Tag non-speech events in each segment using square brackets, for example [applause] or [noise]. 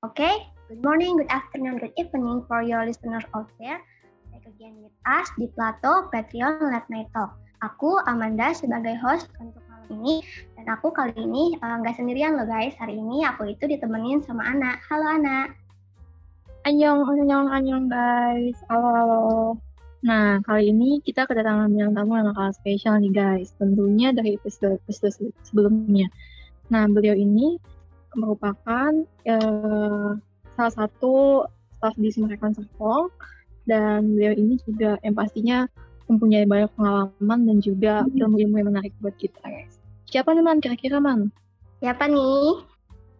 Okay, good morning, good afternoon, good evening for your listeners out there. Back again with us di Plato Patreon Let Night Talk. Aku Amanda sebagai host untuk malam ini dan aku kali ini eh, nggak uh, sendirian loh guys. Hari ini aku itu ditemenin sama Ana. Halo Ana. Annyeong, annyeong, annyeong guys. Halo, halo. Nah, kali ini kita kedatangan bintang tamu yang bakal spesial nih guys. Tentunya dari episode-episode sebelumnya. Nah, beliau ini merupakan uh, salah satu staff di Semarang Serpong dan beliau ini juga yang pastinya mempunyai banyak pengalaman dan juga hmm. ilmu-ilmu yang menarik buat kita guys. Siapa nih Man kira-kira Man? Siapa nih?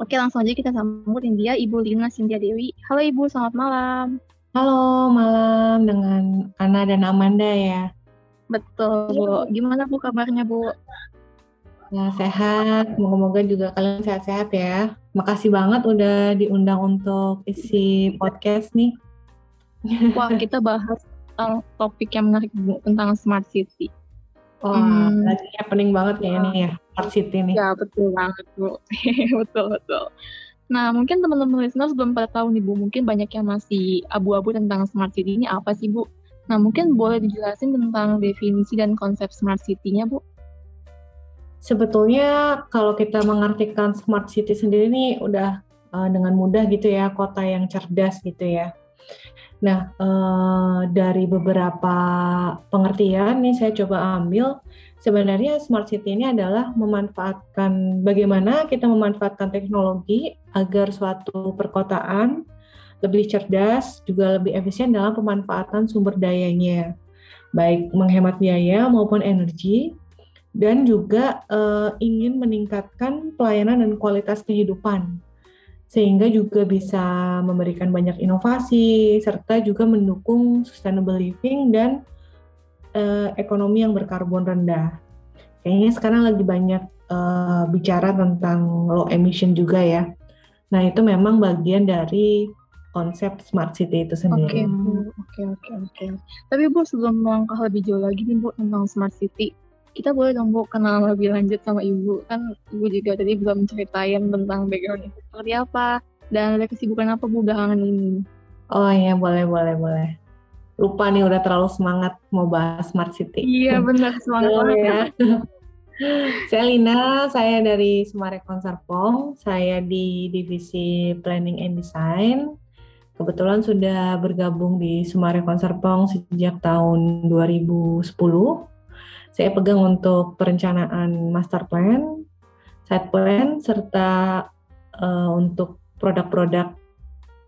Oke langsung aja kita sambutin dia Ibu Lina Sintia Dewi. Halo Ibu, selamat malam. Halo, malam dengan Ana dan Amanda ya. Betul, Bu. Iya. Gimana Bu kabarnya, Bu? Ya, sehat. Moga-moga juga kalian sehat-sehat ya. Makasih banget udah diundang untuk isi podcast nih. Wah, kita bahas tentang topik yang menarik Bu, tentang smart city. Oh, hmm. lagi happening banget ya ini ya, smart city nih. Ya, betul banget, Bu. [laughs] betul, betul. Nah, mungkin teman-teman listeners belum pada tahu nih Bu, mungkin banyak yang masih abu-abu tentang smart city ini apa sih Bu? Nah, mungkin boleh dijelasin tentang definisi dan konsep smart city-nya Bu? Sebetulnya kalau kita mengartikan smart city sendiri ini udah uh, dengan mudah gitu ya, kota yang cerdas gitu ya. Nah, uh, dari beberapa pengertian nih saya coba ambil sebenarnya smart city ini adalah memanfaatkan bagaimana kita memanfaatkan teknologi agar suatu perkotaan lebih cerdas juga lebih efisien dalam pemanfaatan sumber dayanya baik menghemat biaya maupun energi dan juga uh, ingin meningkatkan pelayanan dan kualitas kehidupan sehingga juga bisa memberikan banyak inovasi serta juga mendukung sustainable living dan uh, ekonomi yang berkarbon rendah. Kayaknya sekarang lagi banyak uh, bicara tentang low emission juga ya. Nah itu memang bagian dari konsep smart city itu sendiri. Oke bu, oke oke oke. Tapi bu sebelum melangkah lebih jauh lagi nih bu tentang smart city, kita boleh dong bu kenal lebih lanjut sama ibu kan ibu juga tadi belum ceritain tentang background itu seperti apa dan ada kesibukan apa bu belakangan ini. Oh iya boleh boleh boleh lupa nih udah terlalu semangat mau bahas smart city. Iya benar semangat banget ya. [laughs] saya Lina, saya dari Sumarekon Serpong, saya di divisi Planning and Design. Kebetulan sudah bergabung di Sumarekon Serpong sejak tahun 2010. Saya pegang untuk perencanaan master plan, site plan, serta uh, untuk produk-produk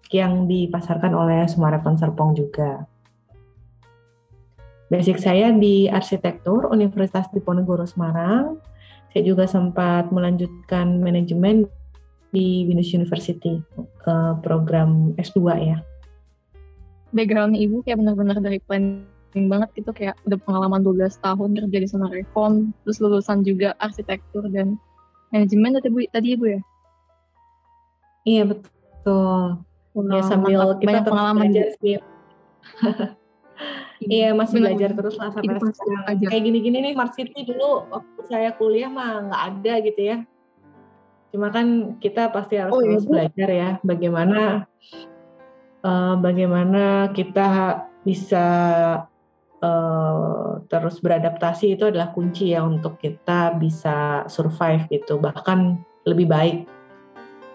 yang dipasarkan oleh Sumarekon Serpong juga. Basic saya di arsitektur Universitas Diponegoro Semarang. Saya juga sempat melanjutkan manajemen di Windows University ke program S2 ya. Background ibu kayak benar-benar dari planning banget gitu kayak udah pengalaman 12 tahun kerja di sana reform, terus lulusan juga arsitektur dan manajemen tadi bu tadi ibu ya? Iya betul. Wow, ya sambil kita pengalaman belajar sih. Iya masih Benar. belajar terus lah sampai sekarang. Kayak gini-gini nih Smart City dulu waktu saya kuliah mah nggak ada gitu ya. Cuma kan kita pasti harus oh, iya, terus iya, belajar ya bagaimana uh, bagaimana kita bisa uh, terus beradaptasi itu adalah kunci ya untuk kita bisa survive gitu. Bahkan lebih baik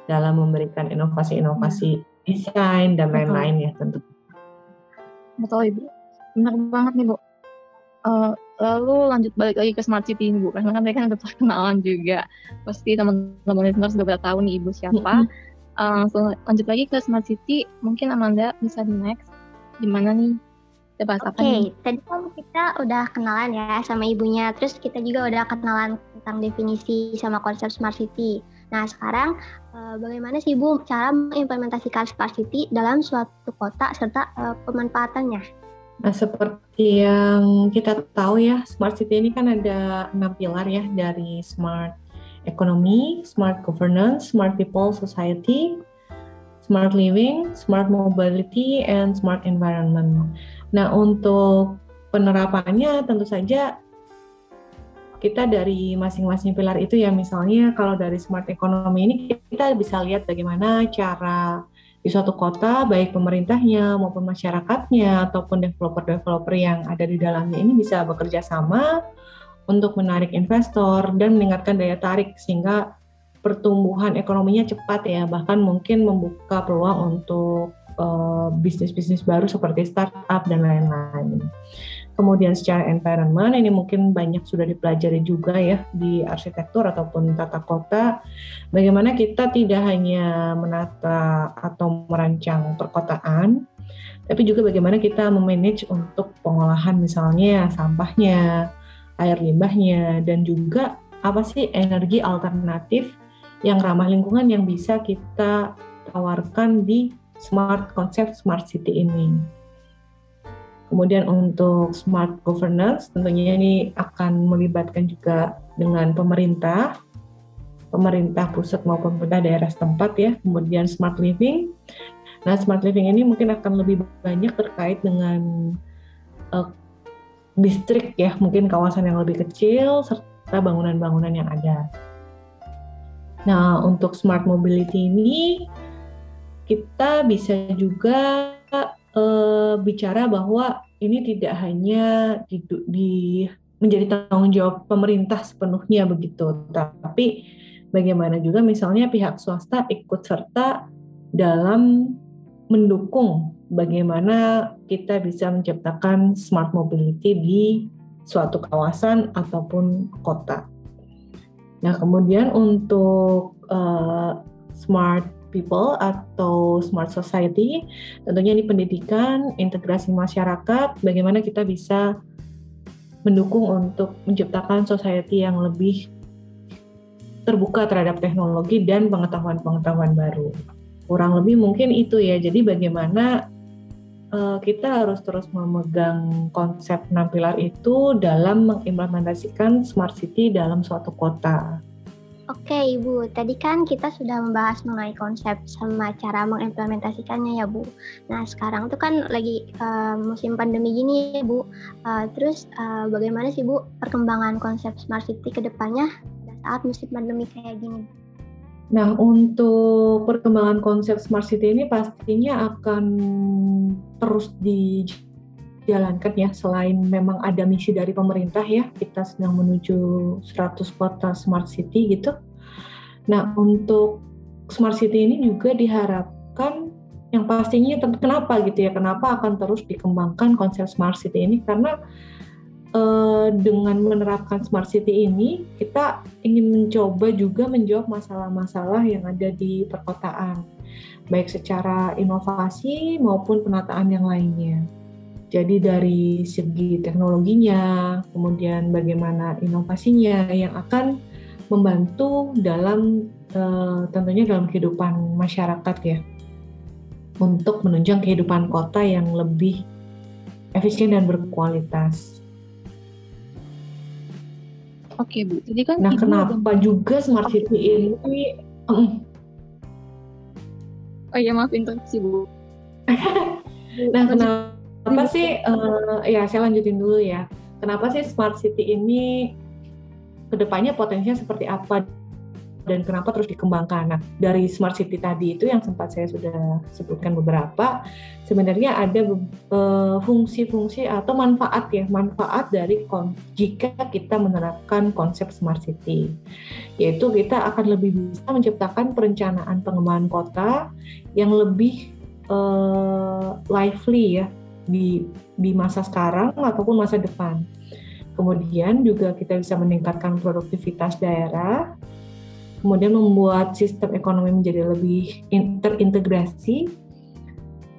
dalam memberikan inovasi-inovasi desain dan lain-lain ya tentu. Betul ibu. Benar banget nih bu. Uh, lalu lanjut balik lagi ke smart city ini bu karena kan mereka udah perkenalan juga. Pasti teman-teman listeners sudah pada tahu nih ibu siapa. Uh, langsung lanjut lagi ke smart city. Mungkin Amanda bisa di next. Gimana nih Oke, okay. tadi kan kita udah kenalan ya sama ibunya, terus kita juga udah kenalan tentang definisi sama konsep smart city. Nah, sekarang uh, bagaimana sih Ibu cara mengimplementasikan smart city dalam suatu kota serta uh, pemanfaatannya? Nah, seperti yang kita tahu ya, smart city ini kan ada enam pilar ya dari smart economy, smart governance, smart people society, smart living, smart mobility, and smart environment. Nah, untuk penerapannya tentu saja kita dari masing-masing pilar itu ya misalnya kalau dari smart economy ini kita bisa lihat bagaimana cara di suatu kota baik pemerintahnya maupun masyarakatnya ataupun developer-developer yang ada di dalamnya ini bisa bekerja sama untuk menarik investor dan meningkatkan daya tarik sehingga pertumbuhan ekonominya cepat ya bahkan mungkin membuka peluang untuk uh, bisnis-bisnis baru seperti startup dan lain-lain. Kemudian secara environment ini mungkin banyak sudah dipelajari juga ya di arsitektur ataupun tata kota. Bagaimana kita tidak hanya menata atau merancang perkotaan, tapi juga bagaimana kita memanage untuk pengolahan misalnya sampahnya, air limbahnya, dan juga apa sih energi alternatif yang ramah lingkungan yang bisa kita tawarkan di smart konsep smart city ini. Kemudian untuk smart governance tentunya ini akan melibatkan juga dengan pemerintah, pemerintah pusat maupun pemerintah daerah setempat ya. Kemudian smart living. Nah, smart living ini mungkin akan lebih banyak terkait dengan uh, distrik ya, mungkin kawasan yang lebih kecil serta bangunan-bangunan yang ada. Nah, untuk smart mobility ini kita bisa juga uh, bicara bahwa ini tidak hanya di, di menjadi tanggung jawab pemerintah sepenuhnya begitu, tapi bagaimana juga misalnya pihak swasta ikut serta dalam mendukung bagaimana kita bisa menciptakan smart mobility di suatu kawasan ataupun kota. Nah, kemudian untuk uh, smart people atau smart society. Tentunya ini pendidikan integrasi masyarakat bagaimana kita bisa mendukung untuk menciptakan society yang lebih terbuka terhadap teknologi dan pengetahuan-pengetahuan baru. Kurang lebih mungkin itu ya. Jadi bagaimana uh, kita harus terus memegang konsep enam pilar itu dalam mengimplementasikan smart city dalam suatu kota Oke Ibu, tadi kan kita sudah membahas mengenai konsep sama cara mengimplementasikannya ya Bu. Nah sekarang tuh kan lagi uh, musim pandemi gini ya Bu. Uh, terus uh, bagaimana sih Bu perkembangan konsep Smart City ke depannya saat musim pandemi kayak gini? Nah untuk perkembangan konsep Smart City ini pastinya akan terus di jalankan ya selain memang ada misi dari pemerintah ya kita sedang menuju 100 kota smart city gitu. Nah, untuk smart city ini juga diharapkan yang pastinya kenapa gitu ya kenapa akan terus dikembangkan konsep smart city ini karena eh, dengan menerapkan smart city ini kita ingin mencoba juga menjawab masalah-masalah yang ada di perkotaan baik secara inovasi maupun penataan yang lainnya. Jadi dari segi teknologinya, kemudian bagaimana inovasinya yang akan membantu dalam uh, tentunya dalam kehidupan masyarakat ya untuk menunjang kehidupan kota yang lebih efisien dan berkualitas. Oke Bu, jadi kan nah kenapa ada... juga smart city ini? Oh iya maaf interupsi Bu. [laughs] nah kenapa Kenapa sih, uh, ya saya lanjutin dulu ya. Kenapa sih smart city ini ke depannya potensinya seperti apa dan kenapa terus dikembangkan? Nah, dari smart city tadi itu yang sempat saya sudah sebutkan beberapa, sebenarnya ada eh, fungsi-fungsi uh, atau manfaat ya, manfaat dari jika kita menerapkan konsep smart city, yaitu kita akan lebih bisa menciptakan perencanaan pengembangan kota yang lebih uh, lively ya, di di masa sekarang ataupun masa depan. Kemudian juga kita bisa meningkatkan produktivitas daerah, kemudian membuat sistem ekonomi menjadi lebih terintegrasi,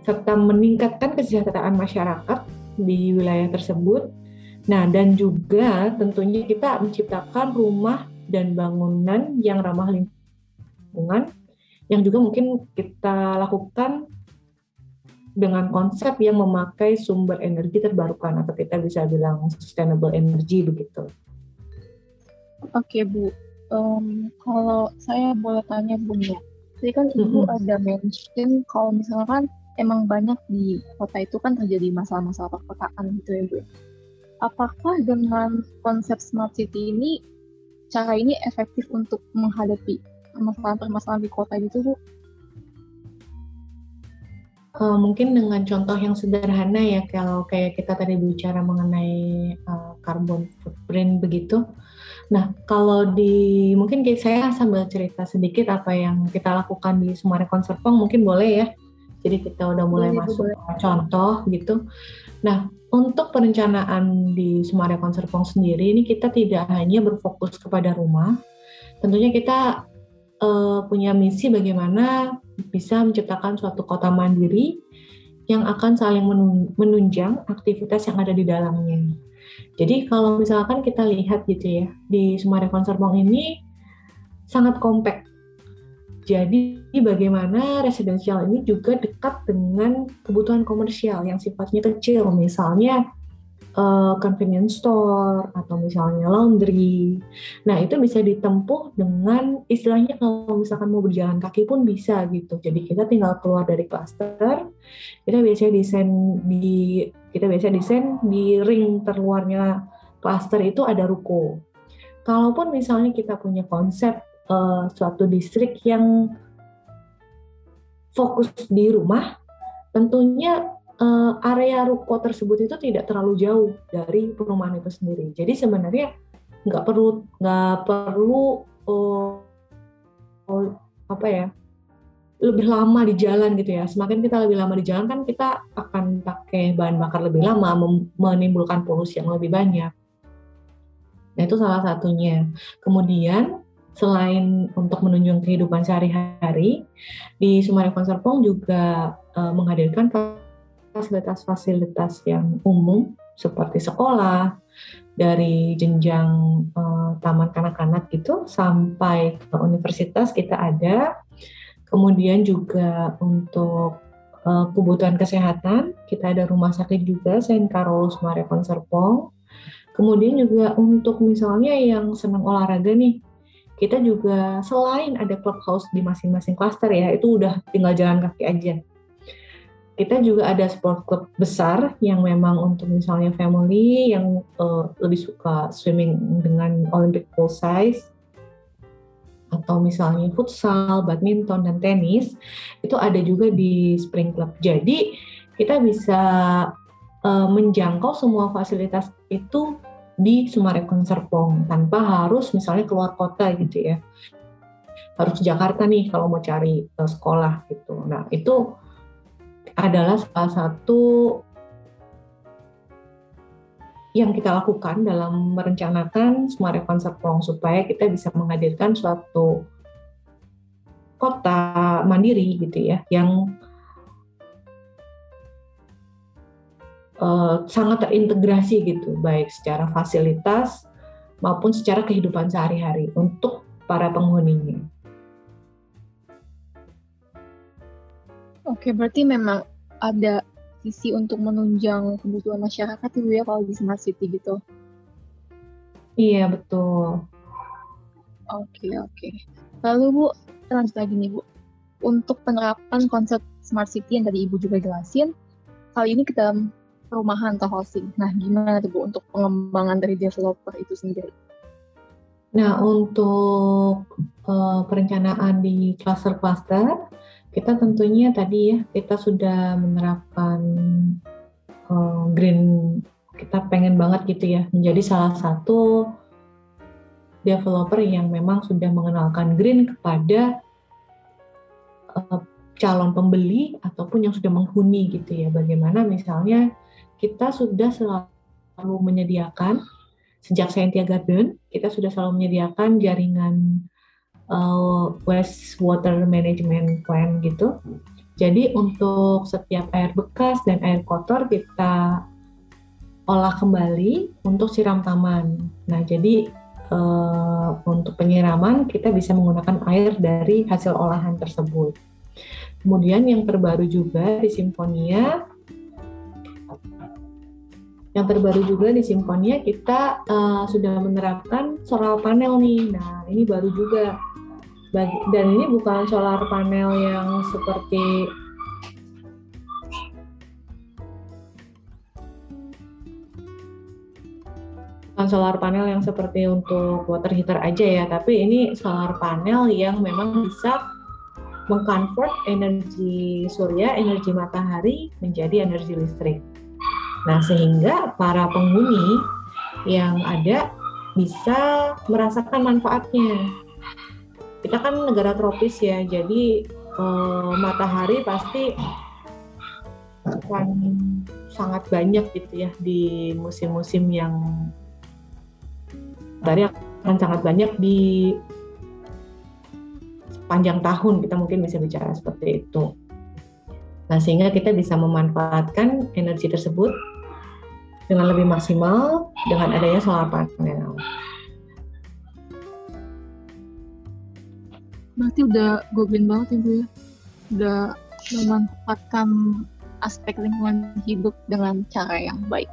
serta meningkatkan kesejahteraan masyarakat di wilayah tersebut. Nah, dan juga tentunya kita menciptakan rumah dan bangunan yang ramah lingkungan, yang juga mungkin kita lakukan dengan konsep yang memakai sumber energi terbarukan atau kita bisa bilang sustainable energy begitu. Oke Bu, um, kalau saya boleh tanya Bu ya, tadi kan Ibu mm-hmm. ada mention kalau misalkan emang banyak di kota itu kan terjadi masalah-masalah perkotaan gitu ya Bu. apakah dengan konsep smart city ini cara ini efektif untuk menghadapi permasalahan-permasalahan di kota gitu Bu? Uh, mungkin dengan contoh yang sederhana ya kalau kayak kita tadi bicara mengenai uh, carbon footprint begitu. Nah kalau di mungkin kayak saya sambil cerita sedikit apa yang kita lakukan di Sumare Konserpong mungkin boleh ya. Jadi kita udah mulai boleh, masuk boleh. contoh gitu. Nah untuk perencanaan di Sumare Konserpong sendiri ini kita tidak hanya berfokus kepada rumah, tentunya kita uh, punya misi bagaimana bisa menciptakan suatu kota mandiri yang akan saling menunjang aktivitas yang ada di dalamnya. Jadi kalau misalkan kita lihat gitu ya di Sumare Konserpong ini sangat kompak. Jadi bagaimana residensial ini juga dekat dengan kebutuhan komersial yang sifatnya kecil, misalnya uh, convenience store atau misalnya laundry. Nah itu bisa ditempuh dengan istilahnya kalau misalkan mau berjalan kaki pun bisa gitu. Jadi kita tinggal keluar dari klaster, kita biasanya desain di kita biasa desain di ring terluarnya klaster itu ada ruko. Kalaupun misalnya kita punya konsep uh, suatu distrik yang fokus di rumah, tentunya uh, area ruko tersebut itu tidak terlalu jauh dari perumahan itu sendiri. Jadi sebenarnya nggak perlu nggak perlu uh, apa ya lebih lama di jalan gitu ya. Semakin kita lebih lama di jalan kan kita akan pakai bahan bakar lebih lama, menimbulkan polusi yang lebih banyak. Nah itu salah satunya. Kemudian selain untuk menunjang kehidupan sehari-hari, di Sumari Konserpong juga uh, menghadirkan fasilitas-fasilitas yang umum seperti sekolah, dari jenjang uh, taman kanak-kanak gitu sampai ke universitas kita ada. Kemudian juga untuk uh, kebutuhan kesehatan kita ada rumah sakit juga Saint Carolus Maria Konserpong. Kemudian juga untuk misalnya yang senang olahraga nih, kita juga selain ada clubhouse di masing-masing klaster ya, itu udah tinggal jalan kaki aja. Kita juga ada sport club besar yang memang untuk misalnya family yang uh, lebih suka swimming dengan Olympic pool size atau misalnya futsal, badminton dan tenis itu ada juga di Spring Club. Jadi kita bisa uh, menjangkau semua fasilitas itu di Sumarekon Serpong tanpa harus misalnya keluar kota gitu ya harus Jakarta nih kalau mau cari uh, sekolah gitu nah itu adalah salah satu yang kita lakukan dalam merencanakan Sumarekon Serpong supaya kita bisa menghadirkan suatu kota mandiri gitu ya yang uh, sangat terintegrasi gitu, baik secara fasilitas maupun secara kehidupan sehari-hari untuk para penghuninya. Oke, berarti memang ada sisi untuk menunjang kebutuhan masyarakat itu ya kalau di smart city gitu. Iya, betul. Oke, oke. Lalu Bu, lanjut lagi nih Bu. Untuk penerapan konsep smart city yang tadi Ibu juga jelasin, kali ini kita perumahan atau housing. Nah, gimana tuh Bu untuk pengembangan dari developer itu sendiri? Nah, untuk uh, perencanaan di cluster-cluster, kita tentunya tadi ya, kita sudah menerapkan uh, green, kita pengen banget gitu ya, menjadi salah satu developer yang memang sudah mengenalkan green kepada uh, calon pembeli ataupun yang sudah menghuni gitu ya. Bagaimana misalnya kita sudah selalu menyediakan sejak Scientia Garden kita sudah selalu menyediakan jaringan uh, water management plan gitu. Jadi untuk setiap air bekas dan air kotor kita olah kembali untuk siram taman. Nah jadi uh, untuk penyiraman kita bisa menggunakan air dari hasil olahan tersebut. Kemudian yang terbaru juga di Simfonia yang terbaru juga di Simfonia kita uh, sudah menerapkan solar panel nih. Nah, ini baru juga. Dan ini bukan solar panel yang seperti solar panel yang seperti untuk water heater aja ya, tapi ini solar panel yang memang bisa mengkonvert energi surya, energi matahari menjadi energi listrik. Nah, sehingga para penghuni yang ada bisa merasakan manfaatnya. Kita kan negara tropis ya, jadi eh, matahari pasti akan sangat banyak gitu ya di musim-musim yang dari akan sangat banyak di sepanjang tahun kita mungkin bisa bicara seperti itu. Nah, sehingga kita bisa memanfaatkan energi tersebut dengan lebih maksimal dengan adanya solar panel. Berarti udah goblin banget ibu ya, udah memanfaatkan aspek lingkungan hidup dengan cara yang baik.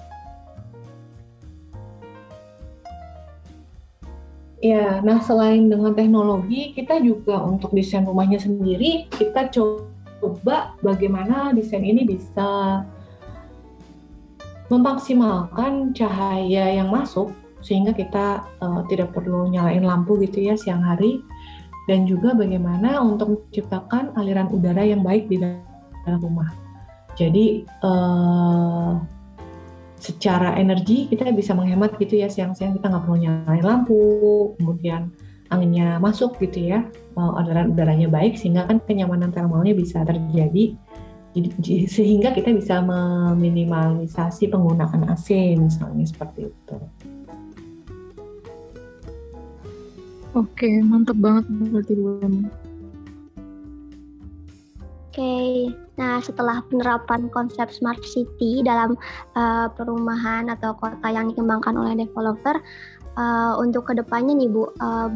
Ya, nah selain dengan teknologi, kita juga untuk desain rumahnya sendiri, kita coba bagaimana desain ini bisa memaksimalkan cahaya yang masuk sehingga kita uh, tidak perlu nyalain lampu gitu ya siang hari dan juga bagaimana untuk menciptakan aliran udara yang baik di dalam rumah. Jadi uh, secara energi kita bisa menghemat gitu ya siang-siang kita nggak perlu nyalain lampu, kemudian anginnya masuk gitu ya, aliran udaranya baik sehingga kan kenyamanan termalnya bisa terjadi sehingga kita bisa meminimalisasi penggunaan AC misalnya seperti itu. Oke, mantap banget berarti Bu. Oke, nah setelah penerapan konsep smart city dalam uh, perumahan atau kota yang dikembangkan oleh developer, uh, untuk ke depannya nih Bu, uh,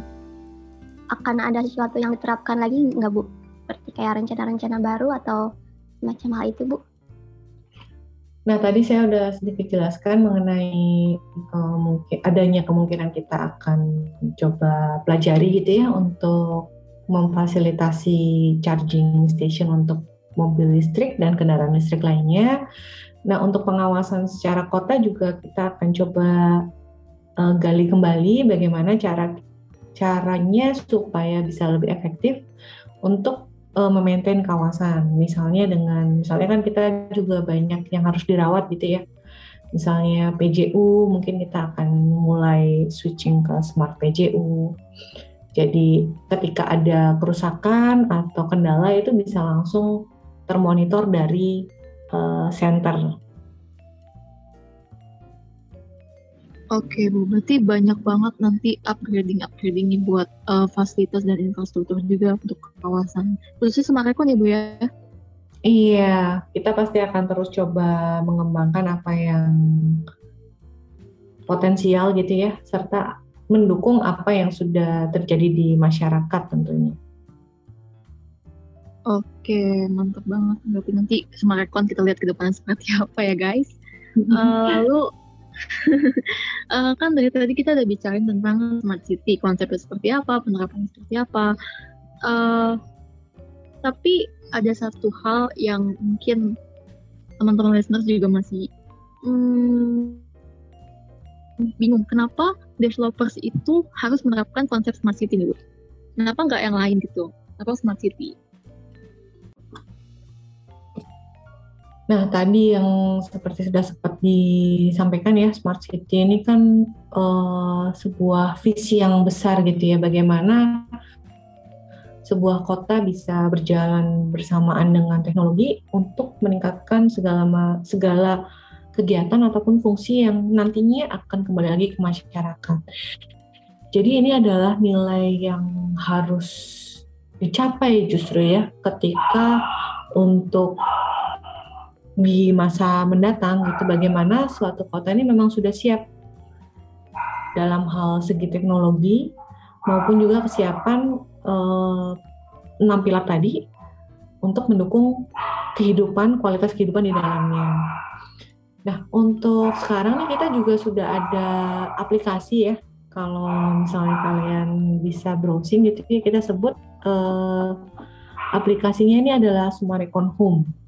akan ada sesuatu yang diterapkan lagi nggak Bu? Seperti kayak rencana-rencana baru atau semacam hal itu Bu? Nah tadi saya udah sedikit jelaskan mengenai uh, mungkin adanya kemungkinan kita akan coba pelajari gitu ya untuk memfasilitasi charging station untuk mobil listrik dan kendaraan listrik lainnya. Nah, untuk pengawasan secara kota juga kita akan coba uh, gali kembali bagaimana cara caranya supaya bisa lebih efektif untuk uh, memaintain kawasan. Misalnya dengan misalnya kan kita juga banyak yang harus dirawat gitu ya. Misalnya PJU, mungkin kita akan mulai switching ke smart PJU jadi ketika ada kerusakan atau kendala itu bisa langsung termonitor dari uh, center. Oke Bu, berarti banyak banget nanti upgrading upgrading buat uh, fasilitas dan infrastruktur juga untuk kawasan. Khususnya Semarekon ya Bu ya? Iya, kita pasti akan terus coba mengembangkan apa yang potensial gitu ya, serta mendukung apa yang sudah terjadi di masyarakat tentunya. Oke, mantap banget. Berarti nanti Semarekon kita lihat ke depan seperti apa ya guys. uh, [laughs] lalu uh, [laughs] kan dari tadi kita udah bicarain tentang smart city, konsepnya seperti apa, penerapannya seperti apa. Uh, tapi ada satu hal yang mungkin teman-teman listeners juga masih hmm, bingung kenapa developers itu harus menerapkan konsep smart city nih Bu? Kenapa nggak yang lain gitu? Kenapa smart city? Nah, tadi yang seperti sudah sempat disampaikan ya, smart city ini kan uh, sebuah visi yang besar gitu ya, bagaimana sebuah kota bisa berjalan bersamaan dengan teknologi untuk meningkatkan segala segala kegiatan ataupun fungsi yang nantinya akan kembali lagi ke masyarakat. Jadi ini adalah nilai yang harus dicapai justru ya ketika untuk di masa mendatang gitu bagaimana suatu kota ini memang sudah siap dalam hal segi teknologi maupun juga kesiapan eh, enam pilar tadi untuk mendukung kehidupan kualitas kehidupan di dalamnya. Nah, untuk sekarang nih kita juga sudah ada aplikasi ya. Kalau misalnya kalian bisa browsing gitu ya, kita sebut eh, aplikasinya ini adalah Sumarekon Home.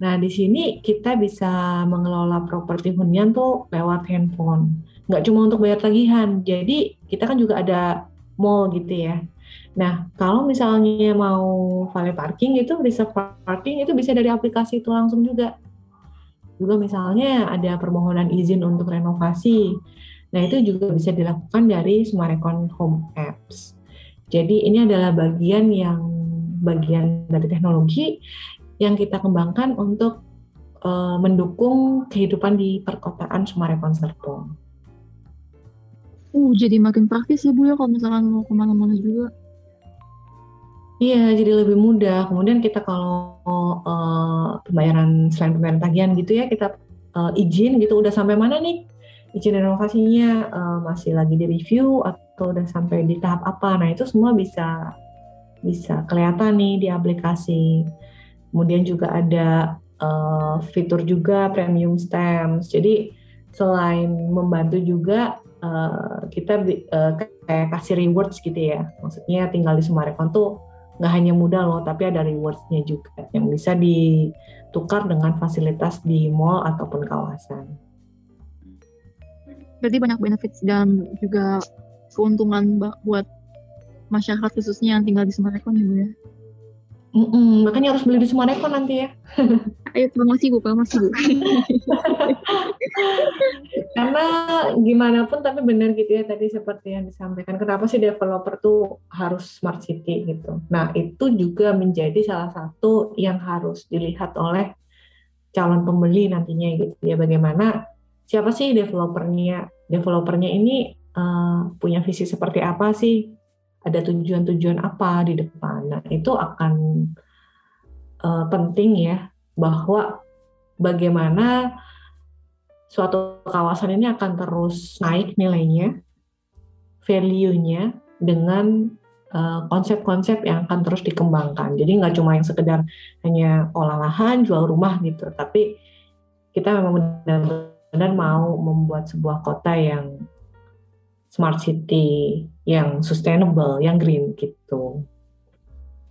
Nah, di sini kita bisa mengelola properti hunian tuh lewat handphone. nggak cuma untuk bayar tagihan. Jadi kita kan juga ada mall gitu ya. Nah, kalau misalnya mau valet parking itu reserve parking itu bisa dari aplikasi itu langsung juga. Juga misalnya ada permohonan izin untuk renovasi. Nah, itu juga bisa dilakukan dari Smarekon Home Apps. Jadi ini adalah bagian yang bagian dari teknologi yang kita kembangkan untuk uh, mendukung kehidupan di perkotaan Sumarekon Serpong. Uh, jadi makin praktis ya Bu ya kalau misalkan mau ke mana-mana juga. Iya, jadi lebih mudah. Kemudian kita kalau uh, pembayaran selain pembayaran tagihan gitu ya, kita uh, izin gitu udah sampai mana nih? Izin renovasinya uh, masih lagi di review atau udah sampai di tahap apa? Nah, itu semua bisa bisa kelihatan nih di aplikasi. Kemudian juga ada uh, fitur juga premium stamps. Jadi selain membantu juga uh, kita uh, kayak kasih rewards gitu ya. Maksudnya tinggal di Sumarekon tuh nggak hanya mudah loh, tapi ada rewardsnya juga yang bisa ditukar dengan fasilitas di mall ataupun kawasan. Berarti banyak benefits dan juga keuntungan buat masyarakat khususnya yang tinggal di Sumarekon ya Bu ya? Mm -mm, makanya harus beli di Sumarekon nanti ya. [laughs] Ayo promosi Bu, promosi Bu. [laughs] Karena gimana pun tapi benar gitu ya tadi seperti yang disampaikan. Kenapa sih developer tuh harus smart city gitu. Nah itu juga menjadi salah satu yang harus dilihat oleh calon pembeli nantinya gitu ya. Bagaimana siapa sih developernya? Developernya ini uh, punya visi seperti apa sih? Ada tujuan-tujuan apa di depan. Nah, itu akan uh, penting ya bahwa bagaimana suatu kawasan ini akan terus naik nilainya, value-nya dengan eh, konsep-konsep uh, yang akan terus dikembangkan. Jadi nggak cuma yang sekedar hanya olah lahan, jual rumah gitu, tapi kita memang benar-benar mau membuat sebuah kota yang smart city yang sustainable, yang green gitu.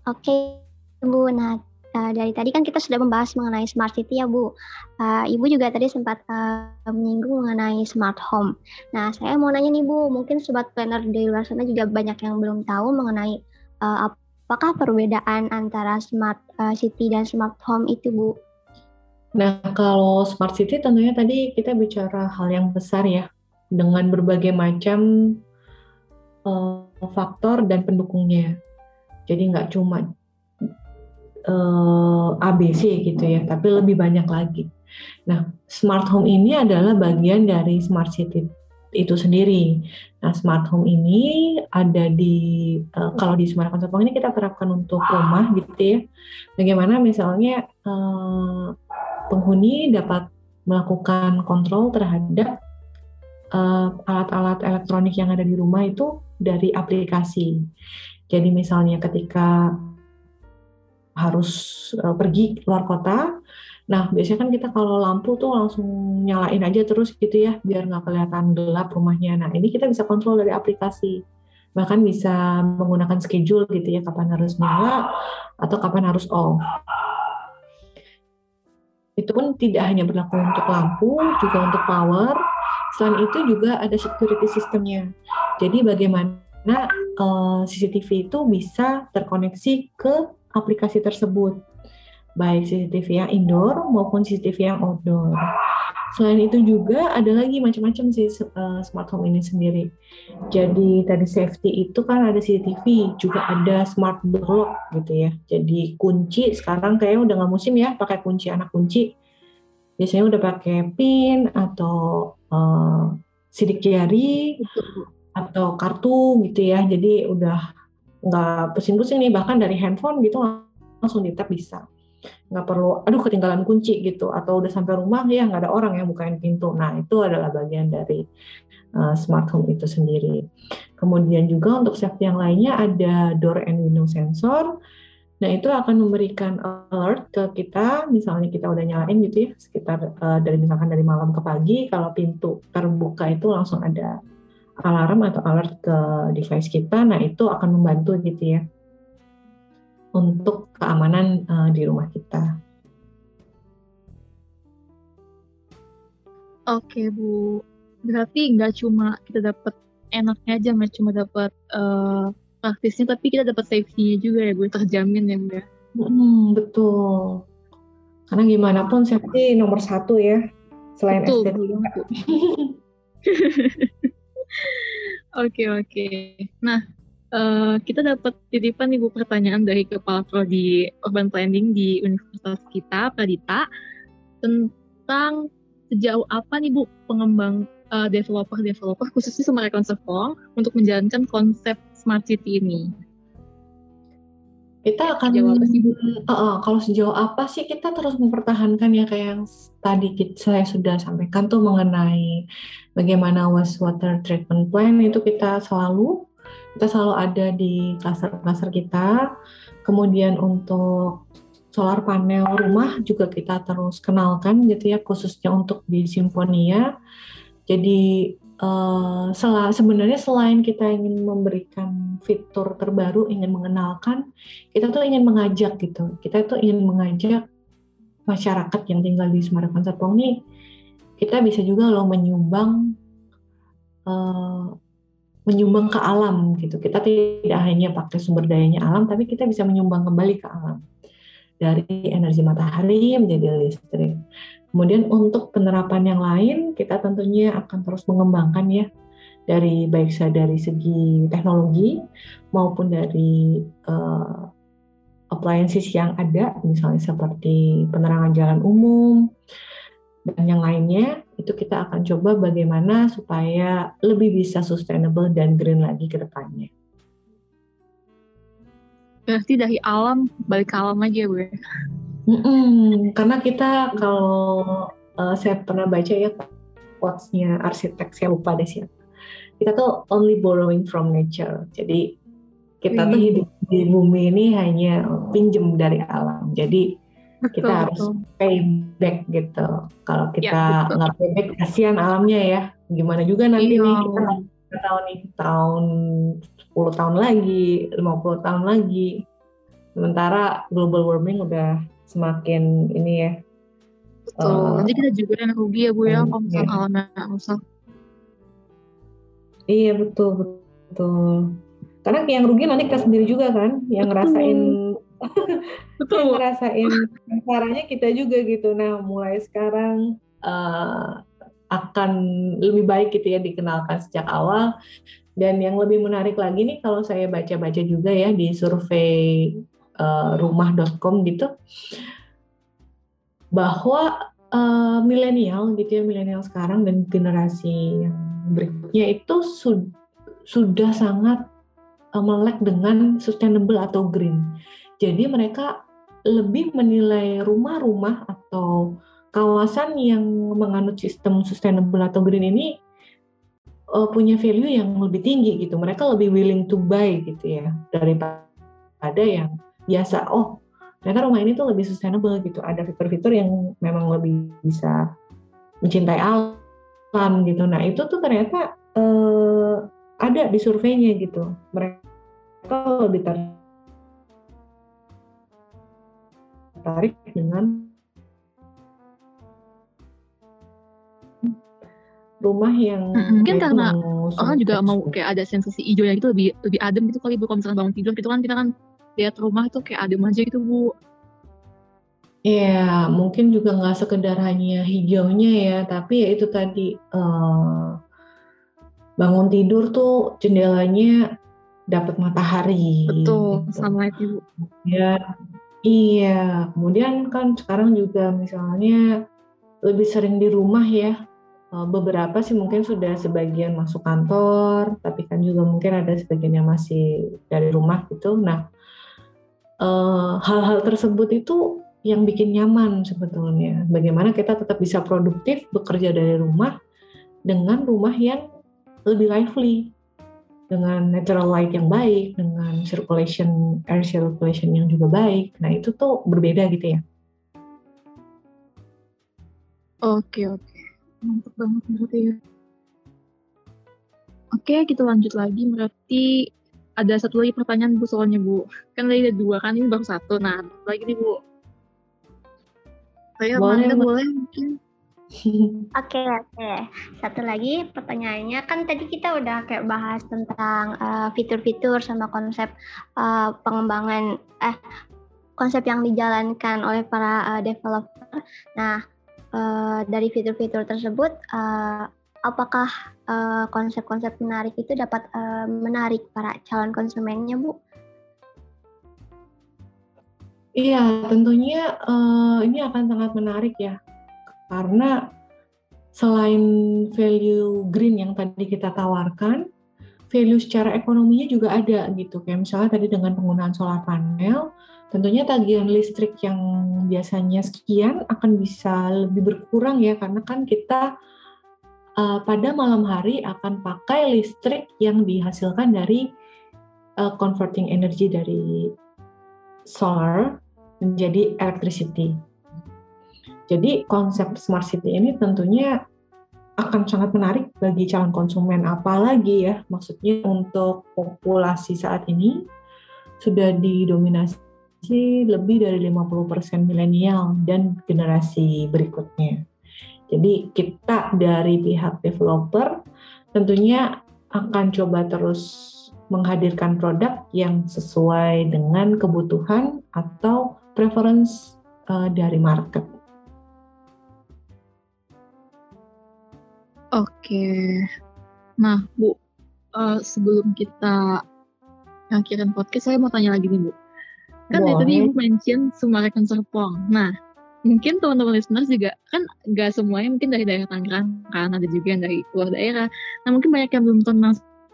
Oke, Bu. Nah, uh, dari tadi kan kita sudah membahas mengenai smart city ya, Bu. Uh, Ibu juga tadi sempat uh, menyinggung mengenai smart home. Nah, saya mau nanya nih, Bu, mungkin sobat planner di luar sana juga banyak yang belum tahu mengenai uh, apakah perbedaan antara smart uh, city dan smart home itu, Bu? Nah, kalau smart city tentunya tadi kita bicara hal yang besar ya, dengan berbagai macam uh, faktor dan pendukungnya. Jadi nggak cuma uh, eh, ABC gitu ya, tapi lebih banyak lagi. Nah, smart home ini adalah bagian dari smart city itu sendiri. Nah, smart home ini ada di uh, kalau di Semarang Konsepong ini kita terapkan untuk rumah gitu ya. Bagaimana misalnya uh, penghuni dapat melakukan kontrol terhadap alat-alat uh, elektronik yang ada di rumah itu dari aplikasi. Jadi misalnya ketika harus uh, pergi keluar kota, nah biasanya kan kita kalau lampu tuh langsung nyalain aja terus gitu ya, biar nggak kelihatan gelap rumahnya. Nah ini kita bisa kontrol dari aplikasi, bahkan bisa menggunakan schedule gitu ya, kapan harus nyala atau kapan harus off. Itu pun tidak hanya berlaku untuk lampu, juga untuk power, Selain itu juga ada security systemnya. Jadi bagaimana uh, eh, CCTV itu bisa terkoneksi ke aplikasi tersebut, baik CCTV yang indoor maupun CCTV yang outdoor. Selain itu juga ada lagi macam-macam sih uh, smart home ini sendiri. Jadi tadi safety itu kan ada CCTV, juga ada smart door lock gitu ya. Jadi kunci sekarang kayaknya udah nggak musim ya pakai kunci anak kunci. Biasanya udah pakai pin atau uh, sidik jari atau kartu gitu ya. Jadi udah nggak pusing-pusing nih bahkan dari handphone gitu langsung di tap bisa. Nggak perlu aduh ketinggalan kunci gitu. Atau udah sampai rumah ya nggak ada orang yang bukain pintu. Nah itu adalah bagian dari uh, smart home itu sendiri. Kemudian juga untuk safety yang lainnya ada door and window sensor Nah, itu akan memberikan alert ke kita, misalnya kita udah nyalain gitu ya, sekitar uh, dari misalkan dari malam ke pagi, kalau pintu terbuka itu langsung ada alarm atau alert ke device kita. Nah, itu akan membantu gitu ya untuk keamanan uh, di rumah kita. Oke, Bu. berarti nggak cuma kita dapat enaknya aja, nggak cuma dapat uh, praktisnya, tapi kita dapat safety-nya juga ya, Bu, terjamin ya. Ya? Hmm, betul. Karena gimana pun safety nomor satu ya, selain betul, estetika. [laughs] Oke, oke. Nah, uh, kita dapat titipan nih Bu pertanyaan dari Kepala Prodi Urban Planning di Universitas kita, Pradita, tentang sejauh apa nih Bu pengembang uh, developer-developer khususnya sama Rekonservong untuk menjalankan konsep smart city ini? Kita akan Bu? Uh, uh, kalau sejauh apa sih kita terus mempertahankan ya kayak yang tadi kita, saya sudah sampaikan tuh mengenai bagaimana wastewater treatment plan itu kita selalu kita selalu ada di klaster-klaster kita. Kemudian untuk solar panel rumah juga kita terus kenalkan gitu ya khususnya untuk di Simfonia jadi uh, sebenarnya selain kita ingin memberikan fitur terbaru, ingin mengenalkan, kita tuh ingin mengajak gitu. Kita tuh ingin mengajak masyarakat yang tinggal di Semarang Serpong ini, kita bisa juga loh menyumbang uh, menyumbang ke alam gitu. Kita tidak hanya pakai sumber dayanya alam, tapi kita bisa menyumbang kembali ke alam dari energi matahari menjadi listrik. Kemudian untuk penerapan yang lain kita tentunya akan terus mengembangkan ya dari baik dari segi teknologi maupun dari uh, appliances yang ada misalnya seperti penerangan jalan umum dan yang lainnya itu kita akan coba bagaimana supaya lebih bisa sustainable dan green lagi ke depannya. Berarti dari alam balik ke alam aja Bu. Mm-mm, karena kita kalau uh, saya pernah baca ya quotes-nya arsitek saya lupa deh siapa. Kita tuh only borrowing from nature. Jadi kita mm. tuh hidup di bumi ini hanya pinjem dari alam. Jadi betul, kita harus betul. pay back gitu. Kalau ya, kita nggak pay back kasihan alamnya ya. Gimana juga nanti iya. nih kita nggak tahu nih tahun 10 tahun lagi, 50 tahun lagi. Sementara global warming udah semakin ini ya. Betul. Uh, Nanti kita juga yang rugi ya Bu ya kalau misalnya iya. alamnya rusak. Iya betul betul. Karena yang rugi nanti kita sendiri juga kan, yang betul. ngerasain [laughs] [laughs] betul. yang ngerasain caranya kita juga gitu. Nah mulai sekarang uh, akan lebih baik gitu ya dikenalkan sejak awal. Dan yang lebih menarik lagi nih kalau saya baca-baca juga ya di survei uh, rumah.com gitu bahwa uh, milenial gitu ya milenial sekarang dan generasi yang berikutnya itu sud sudah sangat uh, melek dengan sustainable atau green. Jadi mereka lebih menilai rumah-rumah atau kawasan yang menganut sistem sustainable atau green ini uh, punya value yang lebih tinggi gitu. Mereka lebih willing to buy gitu ya daripada yang biasa oh ternyata rumah ini tuh lebih sustainable gitu. Ada fitur-fitur yang memang lebih bisa mencintai alam gitu. Nah itu tuh ternyata eh, ada di surveinya gitu. Mereka lebih tertarik dengan rumah yang mungkin karena orang juga mau kayak ada sensasi hijaunya gitu lebih lebih adem gitu kali bu. Kalau misalnya bangun tidur gitu kan kita kan lihat rumah tuh kayak adem aja gitu bu Iya, mungkin juga nggak sekedar hanya hijaunya ya, tapi ya itu tadi uh, bangun tidur tuh jendelanya dapat matahari. Betul, gitu. sama itu. Ya, iya. Kemudian kan sekarang juga misalnya lebih sering di rumah ya. Uh, beberapa sih mungkin sudah sebagian masuk kantor, tapi kan juga mungkin ada sebagian yang masih dari rumah gitu. Nah, Eh, hal-hal uh, tersebut itu yang bikin nyaman sebetulnya. Bagaimana kita tetap bisa produktif bekerja dari rumah dengan rumah yang lebih lively, dengan natural light yang baik, dengan circulation air circulation yang juga baik. Nah itu tuh berbeda gitu ya. Oke oke, mantap banget berarti ya. Oke kita lanjut lagi berarti ada satu lagi pertanyaan Bu soalnya Bu. Kan tadi ada dua kan, ini baru satu. Nah, lagi nih Bu. Saya boleh, boleh mungkin [laughs] Oke, oke. Satu lagi pertanyaannya kan tadi kita udah kayak bahas tentang uh, fitur-fitur sama konsep uh, pengembangan eh konsep yang dijalankan oleh para uh, developer. Nah, uh, dari fitur-fitur tersebut uh, apakah konsep-konsep uh, menarik itu dapat uh, menarik para calon konsumennya, Bu? Iya, tentunya uh, ini akan sangat menarik ya karena selain value green yang tadi kita tawarkan, value secara ekonominya juga ada gitu. Kayak misalnya tadi dengan penggunaan solar panel, tentunya tagihan listrik yang biasanya sekian akan bisa lebih berkurang ya karena kan kita uh, pada malam hari akan pakai listrik yang dihasilkan dari uh, converting energy dari solar menjadi electricity. Jadi konsep smart city ini tentunya akan sangat menarik bagi calon konsumen apalagi ya maksudnya untuk populasi saat ini sudah didominasi lebih dari 50% milenial dan generasi berikutnya. Jadi kita dari pihak developer tentunya akan coba terus menghadirkan produk yang sesuai dengan kebutuhan atau preference uh, dari market. Oke. Nah, Bu, uh, sebelum kita ngakhirin podcast, saya mau tanya lagi nih, Bu. Kan Boleh. tadi Ibu mention Sumarekon Serpong. Nah, mungkin teman-teman listeners juga kan nggak semuanya mungkin dari daerah Tangerang kan ada juga yang dari luar daerah. Nah mungkin banyak yang belum kenal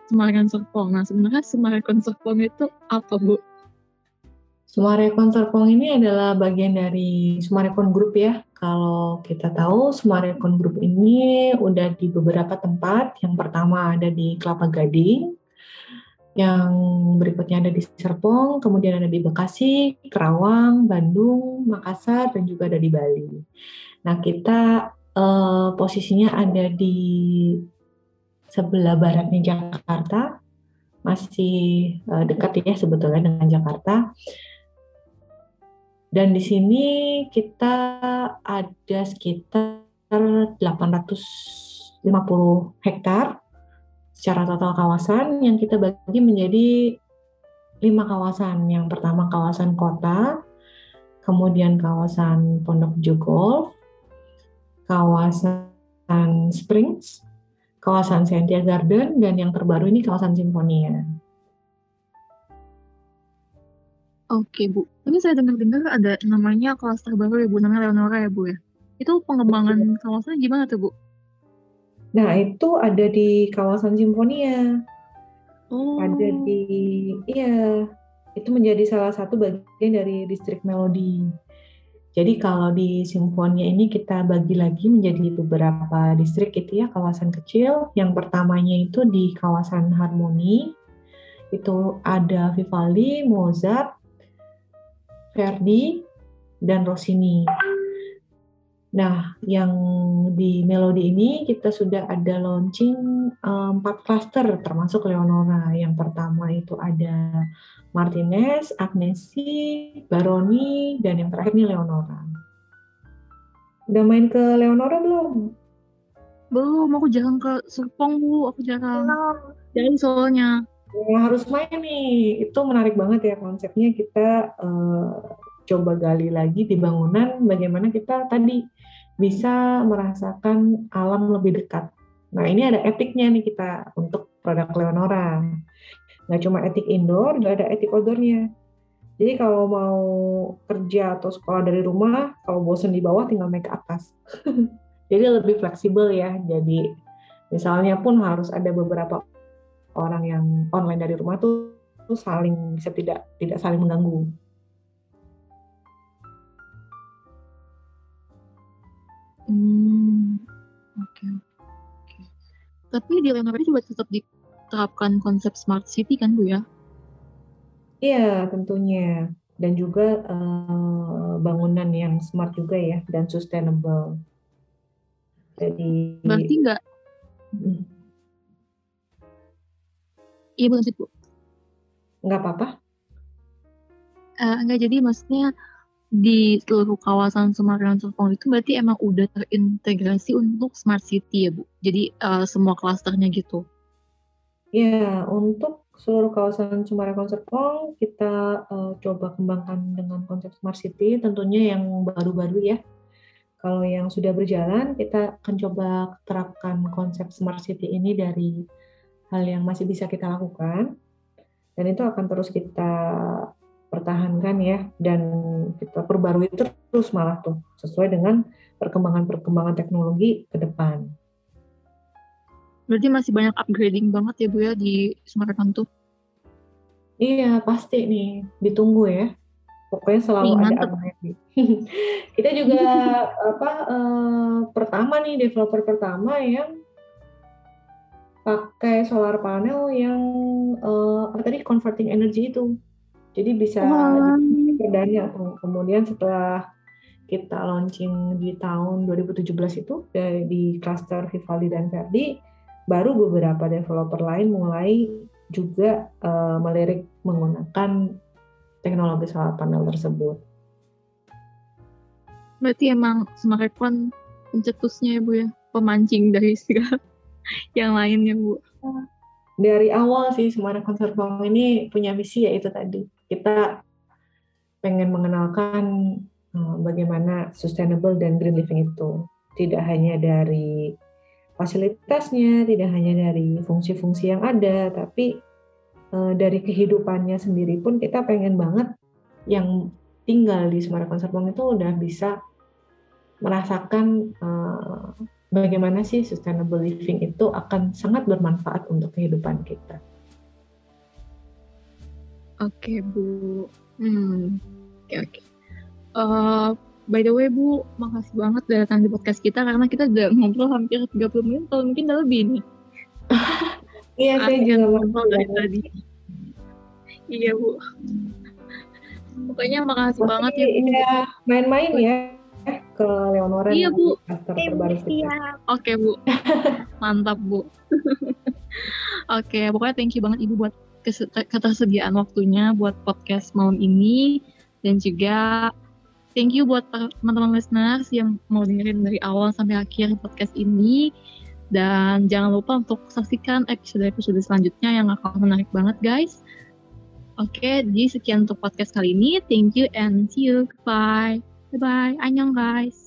Sumarekon Serpong. Nah sebenarnya Sumarekon Serpong itu apa Bu? Sumarekon Serpong ini adalah bagian dari Sumarekon Group ya. Kalau kita tahu Sumarekon Group ini udah di beberapa tempat. Yang pertama ada di Kelapa Gading, yang berikutnya ada di Serpong, kemudian ada di Bekasi, Kerawang, Bandung, Makassar, dan juga ada di Bali. Nah kita eh, posisinya ada di sebelah baratnya Jakarta, masih eh, dekat ya sebetulnya dengan Jakarta. Dan di sini kita ada sekitar 850 hektar secara total kawasan yang kita bagi menjadi lima kawasan. Yang pertama kawasan kota, kemudian kawasan Pondok Jogol, kawasan Springs, kawasan Sentia Garden, dan yang terbaru ini kawasan Simfonia. Oke Bu, ini saya dengar-dengar ada namanya kelas terbaru ya Bu, namanya Leonora ya Bu ya. Itu pengembangan kawasan gimana tuh Bu? Nah itu ada di kawasan Simfonia. Oh. Ada di, iya, itu menjadi salah satu bagian dari distrik Melodi. Jadi kalau di Simfonia ini kita bagi lagi menjadi beberapa distrik itu ya, kawasan kecil. Yang pertamanya itu di kawasan Harmoni, itu ada Vivaldi, Mozart, Verdi, dan Rossini. Nah, yang di Melodi ini kita sudah ada launching um, empat cluster termasuk Leonora. Yang pertama itu ada Martinez, Agnesi, Baroni, dan yang terakhir ini Leonora. Udah main ke Leonora belum? Belum, aku jangan ke Serpong, Bu. Aku jarang. Jadi soalnya. Ya, harus main nih. Itu menarik banget ya konsepnya kita uh, coba gali lagi di bangunan bagaimana kita tadi bisa merasakan alam lebih dekat. Nah ini ada etiknya nih kita untuk produk Leonora. Nggak cuma etik indoor, juga ada etik outdoornya. Jadi kalau mau kerja atau sekolah dari rumah, kalau bosan di bawah tinggal naik ke atas. [laughs] Jadi lebih fleksibel ya. Jadi misalnya pun harus ada beberapa orang yang online dari rumah tuh, tuh saling bisa tidak tidak saling mengganggu. Hmm, oke oke. Tapi di Leonardo juga tetap diterapkan konsep smart city kan Bu ya? Iya tentunya dan juga uh, bangunan yang smart juga ya dan sustainable. Jadi berarti enggak hmm. Iya Bu, Bu. Enggak apa-apa. Uh, enggak jadi maksudnya di seluruh kawasan Semarang Serpong itu berarti emang udah terintegrasi untuk smart city ya Bu. Jadi uh, semua klasternya gitu. Ya, untuk seluruh kawasan Semarang Serpong kita uh, coba kembangkan dengan konsep smart city tentunya yang baru-baru ya. Kalau yang sudah berjalan kita akan coba terapkan konsep smart city ini dari hal yang masih bisa kita lakukan dan itu akan terus kita pertahankan ya dan kita perbarui terus malah tuh sesuai dengan perkembangan-perkembangan teknologi ke depan. Berarti masih banyak upgrading banget ya Bu ya di Semarang tuh? Iya pasti nih ditunggu ya. Pokoknya selalu Ih, ada upgrade. [laughs] kita juga [laughs] apa uh, pertama nih developer pertama yang pakai solar panel yang uh, apa tadi converting energy itu. Jadi bisa perdana tuh. Kemudian setelah kita launching di tahun 2017 itu di cluster Vivaldi dan Verdi, baru beberapa developer lain mulai juga uh, melirik menggunakan teknologi solar panel tersebut. Berarti emang smartphone pencetusnya ya Bu ya, pemancing dari [laughs] segala yang lainnya Bu. Dari awal sih Semarang Konservong ini punya misi yaitu tadi kita pengen mengenalkan uh, bagaimana sustainable dan green living itu tidak hanya dari fasilitasnya, tidak hanya dari fungsi-fungsi yang ada, tapi uh, dari kehidupannya sendiri pun kita pengen banget yang tinggal di Semarang Konservong itu udah bisa merasakan uh, bagaimana sih sustainable living itu akan sangat bermanfaat untuk kehidupan kita. Oke, Bu. Hmm. Oke, oke. Uh, by the way, Bu, makasih banget udah datang di podcast kita karena kita udah ngobrol hampir 30 menit atau mungkin udah lebih nih. [laughs] iya, saya juga ngobrol dari tadi. Iya, Bu. Pokoknya makasih Masih, banget ya, Bu. Iya, main-main ya ke Leonora. Iya, Bu. Iya. Oke, Bu. [laughs] Mantap, Bu. [laughs] Oke, pokoknya thank you banget Ibu buat ketersediaan waktunya buat podcast malam ini dan juga thank you buat teman-teman listeners yang mau dengerin dari awal sampai akhir podcast ini dan jangan lupa untuk saksikan episode-episode selanjutnya yang akan menarik banget guys. Oke, jadi sekian untuk podcast kali ini. Thank you and see you. Goodbye. Bye-bye. Annyeong guys.